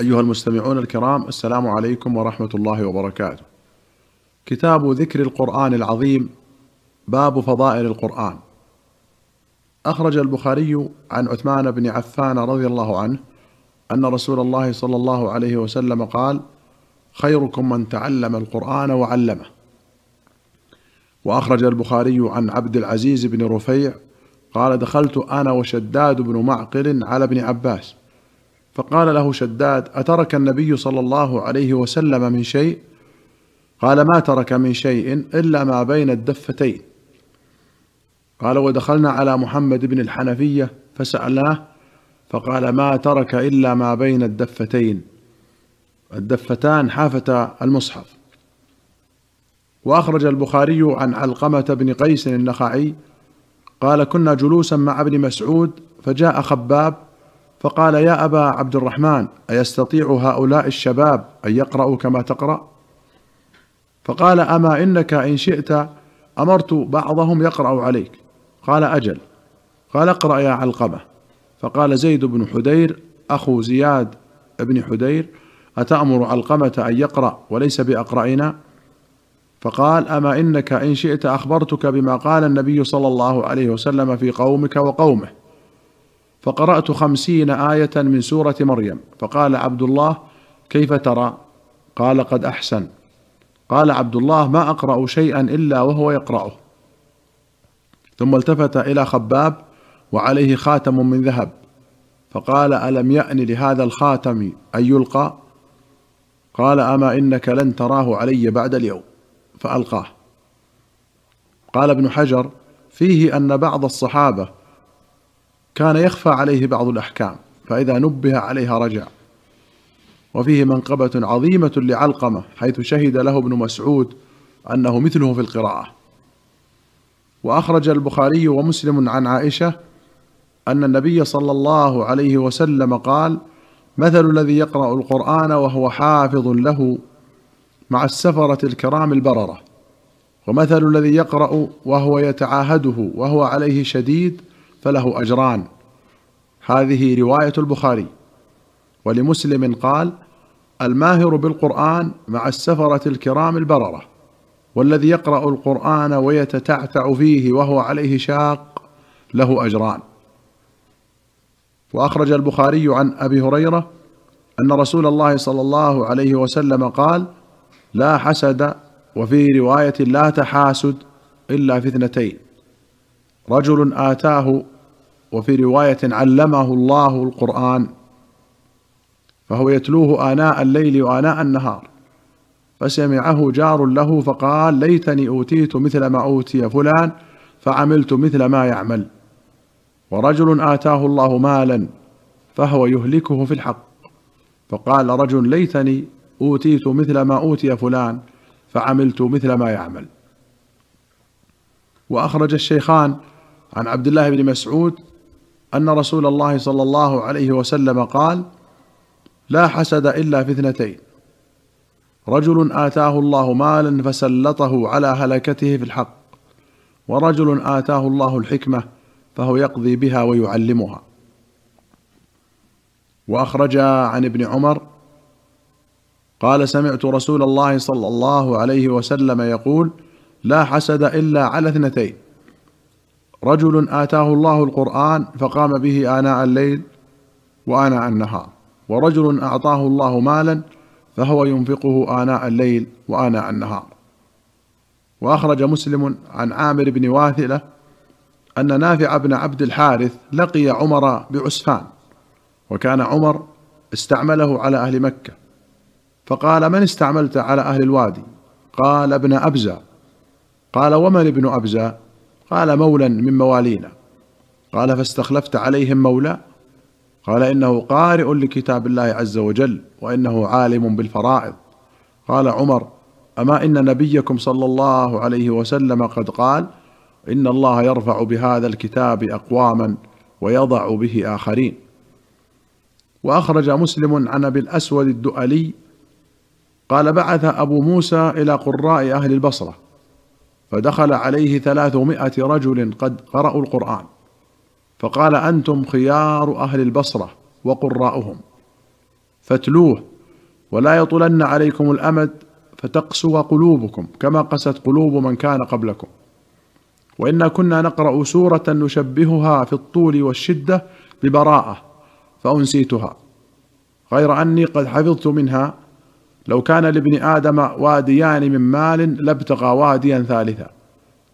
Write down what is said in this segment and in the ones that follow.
أيها المستمعون الكرام السلام عليكم ورحمة الله وبركاته. كتاب ذكر القرآن العظيم باب فضائل القرآن. أخرج البخاري عن عثمان بن عفان رضي الله عنه أن رسول الله صلى الله عليه وسلم قال: خيركم من تعلم القرآن وعلمه. وأخرج البخاري عن عبد العزيز بن رفيع قال دخلت أنا وشداد بن معقل على ابن عباس فقال له شداد أترك النبي صلى الله عليه وسلم من شيء؟ قال ما ترك من شيء إلا ما بين الدفتين. قال ودخلنا على محمد بن الحنفية فسألناه فقال ما ترك إلا ما بين الدفتين. الدفتان حافة المصحف. وأخرج البخاري عن علقمة بن قيس النخعي قال كنا جلوسا مع ابن مسعود فجاء خباب فقال يا أبا عبد الرحمن أيستطيع هؤلاء الشباب أن يقرأوا كما تقرأ؟ فقال أما إنك إن شئت أمرت بعضهم يقرأ عليك. قال أجل. قال اقرأ يا علقمة. فقال زيد بن حدير أخو زياد بن حدير أتأمر علقمة أن يقرأ وليس باقرأنا فقال أما إنك إن شئت أخبرتك بما قال النبي صلى الله عليه وسلم في قومك وقومه. فقرأت خمسين آية من سورة مريم. فقال عبد الله كيف ترى؟ قال قد أحسن. قال عبد الله ما أقرأ شيئا إلا وهو يقرأه. ثم التفت إلى خباب وعليه خاتم من ذهب. فقال ألم يأن لهذا الخاتم أن يلقى؟ قال أما إنك لن تراه علي بعد اليوم. فألقاه. قال ابن حجر فيه أن بعض الصحابة كان يخفى عليه بعض الأحكام فإذا نبه عليها رجع. وفيه منقبة عظيمة لعلقمة حيث شهد له ابن مسعود أنه مثله في القراءة. وأخرج البخاري ومسلم عن عائشة أن النبي صلى الله عليه وسلم قال مثل الذي يقرأ القرآن وهو حافظ له مع السفرة الكرام البررة. ومثل الذي يقرأ وهو يتعاهده وهو عليه شديد فله أجران. هذه رواية البخاري. ولمسلم قال الماهر بالقرآن مع السفرة الكرام البررة والذي يقرأ القرآن ويتتعتع فيه وهو عليه شاق له أجران. وأخرج البخاري عن أبي هريرة أن رسول الله صلى الله عليه وسلم قال لا حسد وفي رواية لا تحاسد إلا في اثنتين. رجل آتاه وفي رواية علمه الله القرآن فهو يتلوه آناء الليل وآناء النهار فسمعه جار له فقال ليتني أوتيت مثل ما أوتي فلان فعملت مثل ما يعمل. ورجل آتاه الله مالا فهو يهلكه في الحق. فقال رجل ليتني أوتيت مثل ما أوتي فلان فعملت مثل ما يعمل. وأخرج الشيخان عن عبد الله بن مسعود أن رسول الله صلى الله عليه وسلم قال لا حسد إلا في اثنتين. رجل آتاه الله مالا فسلطه على هلكته في الحق ورجل آتاه الله الحكمة فهو يقضي بها ويعلمها. وأخرج عن ابن عمر قال سمعت رسول الله صلى الله عليه وسلم يقول لا حسد إلا على اثنتين. رجل آتاه الله القرآن فقام به آناء الليل وآناء النهار ورجل أعطاه الله مالا فهو ينفقه آناء الليل وآناء النهار. وأخرج مسلم عن عامر بن واثلة أن نافع بن عبد الحارث لقي عمر بعسفان وكان عمر استعمله على أهل مكة. فقال من استعملت على أهل الوادي؟ قال ابن أبزة. قال ومن ابن أبزة؟ قال مولا من موالينا. قال فاستخلفت عليهم مولى قال إنه قارئ لكتاب الله عز وجل وإنه عالم بالفرائض. قال عمر أما إن نبيكم صلى الله عليه وسلم قد قال إن الله يرفع بهذا الكتاب اقواما ويضع به آخرين. وأخرج مسلم عن أبي الأسود الدؤلي قال بعث أبو موسى إلى قراء أهل البصرة. فدخل عليه ثلاثمائة رجل قد قرأوا القرآن. فقال أنتم خيار أهل البصرة وقراؤهم. فاتلوه ولا يطولن عليكم الأمد فتقسو قلوبكم كما قست قلوب من كان قبلكم. وانا كنا نقرأ سورة نشبهها في الطول والشدة ببراءة فأنسيتها. غير أني قد حفظت منها لو كان لابن آدم واديان من مال لابتغى واديا ثالثا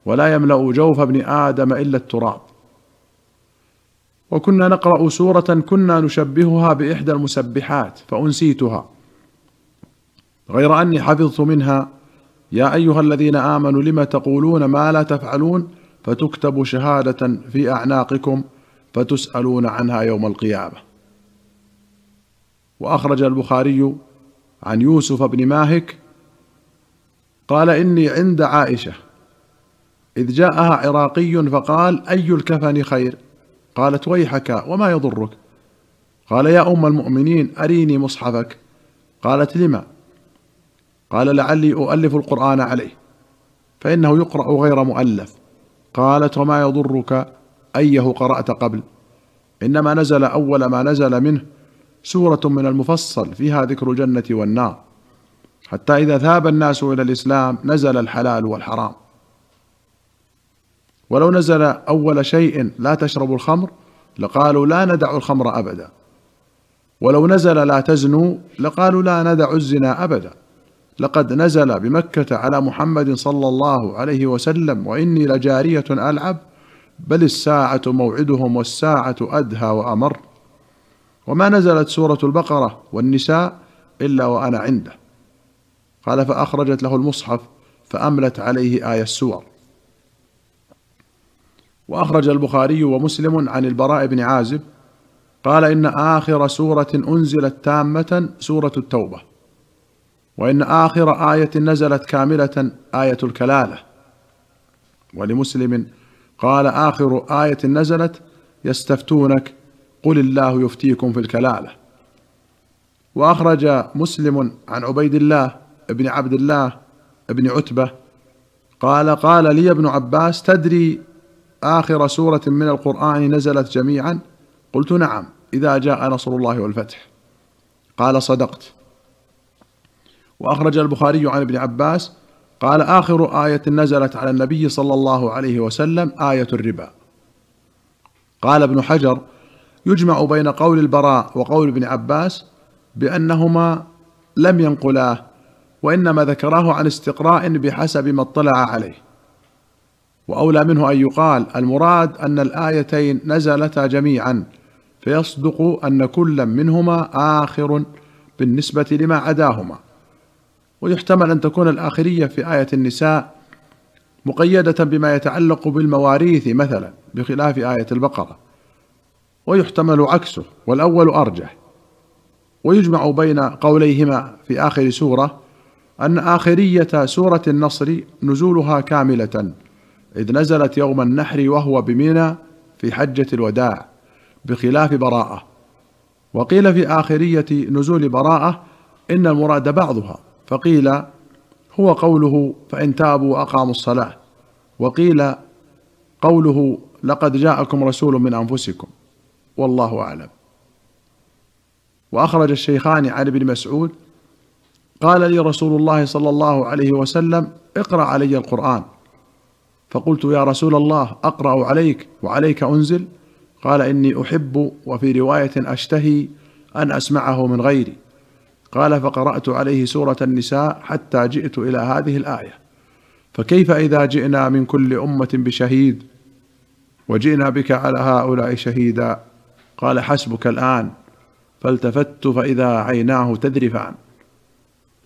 ولا يملأ جوف ابن آدم إلا التراب. وكنا نقرأ سورة كنا نشبهها بإحدى المسبحات فأنسيتها. غير أني حفظت منها يا أيها الذين آمنوا لم تقولون ما لا تفعلون؟ فتكتب شهادة في أعناقكم فتسألون عنها يوم القيامة. وأخرج البخاري عن يوسف بن ماهك قال إني عند عائشة إذ جاءها عراقي فقال أي الكفن خير؟ قالت ويحك وما يضرك؟ قال يا أم المؤمنين أريني مصحفك. قالت لما؟ قال لعلي أؤلف القرآن عليه فإنه يقرأ غير مؤلف. قالت وما يضرك؟ أيه قرأت قبل؟ إنما نزل أول ما نزل منه سورة من المفصل فيها ذكر الجنة والنار. حتى إذا ذهب الناس إلى الإسلام نزل الحلال والحرام. ولو نزل أول شيء لا تشربوا الخمر لقالوا لا ندع الخمر أبدا. ولو نزل لا تزنوا لقالوا لا ندع الزنا أبدا. لقد نزل بمكة على محمد صلى الله عليه وسلم وإني لجارية ألعب بل الساعة موعدهم والساعة أدهى وأمر. وما نزلت سورة البقرة والنساء إلا وأنا عنده. قال فأخرجت له المصحف فأملت عليه آية السور. وأخرج البخاري ومسلم عن البراء بن عازب قال إن آخر سورة أنزلت تامة سورة التوبة وإن آخر آية نزلت كاملة آية الكلالة. ولمسلم قال آخر آية نزلت يستفتونك قل الله يفتيكم في الكلاله. واخرج مسلم عن عبيد الله بن عبد الله بن عتبه قال قال لي ابن عباس تدري اخر سوره من القران نزلت جميعا؟ قلت نعم اذا جاء نصر الله والفتح. قال صدقت. واخرج البخاري عن ابن عباس قال اخر إيه نزلت على النبي صلى الله عليه وسلم إيه الربا. قال ابن حجر يجمع بين قول البراء وقول ابن عباس بأنهما لم ينقلاه وإنما ذكراه عن استقراء بحسب ما اطلع عليه. وأولى منه أن يقال المراد أن الآيتين نزلتا جميعا فيصدق أن كلا منهما آخر بالنسبة لما عداهما. ويحتمل أن تكون الآخرية في آية النساء مقيدة بما يتعلق بالمواريث مثلا بخلاف آية البقرة. ويحتمل عكسه والأول أرجح. ويجمع بين قوليهما في آخر سورة أن آخرية سورة النصر نزولها كاملة إذ نزلت يوم النحر وهو بمنى في حجة الوداع بخلاف براءة. وقيل في آخرية نزول براءة إن المراد بعضها فقيل هو قوله فإن تابوا وأقاموا الصلاة وقيل قوله لقد جاءكم رسول من أنفسكم. والله أعلم. وأخرج الشيخان عن ابن مسعود قال لي رسول الله صلى الله عليه وسلم اقرأ علي القرآن. فقلت يا رسول الله أقرأ عليك وعليك أنزل. قال إني أحب وفي رواية أشتهي أن أسمعه من غيري. قال فقرأت عليه سورة النساء حتى جئت إلى هذه الآية. فكيف إذا جئنا من كل أمة بشهيد وجئنا بك على هؤلاء شهيدا؟ قال حسبك الآن فالتفت فإذا عيناه تذرفان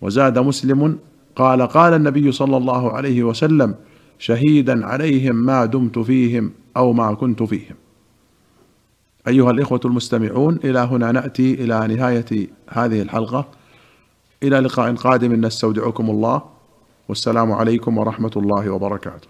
وزاد مسلم قال قال النبي صلى الله عليه وسلم شهيدا عليهم ما دمت فيهم أو ما كنت فيهم. أيها الإخوة المستمعون إلى هنا نأتي إلى نهاية هذه الحلقة إلى لقاء قادم نستودعكم الله والسلام عليكم ورحمة الله وبركاته.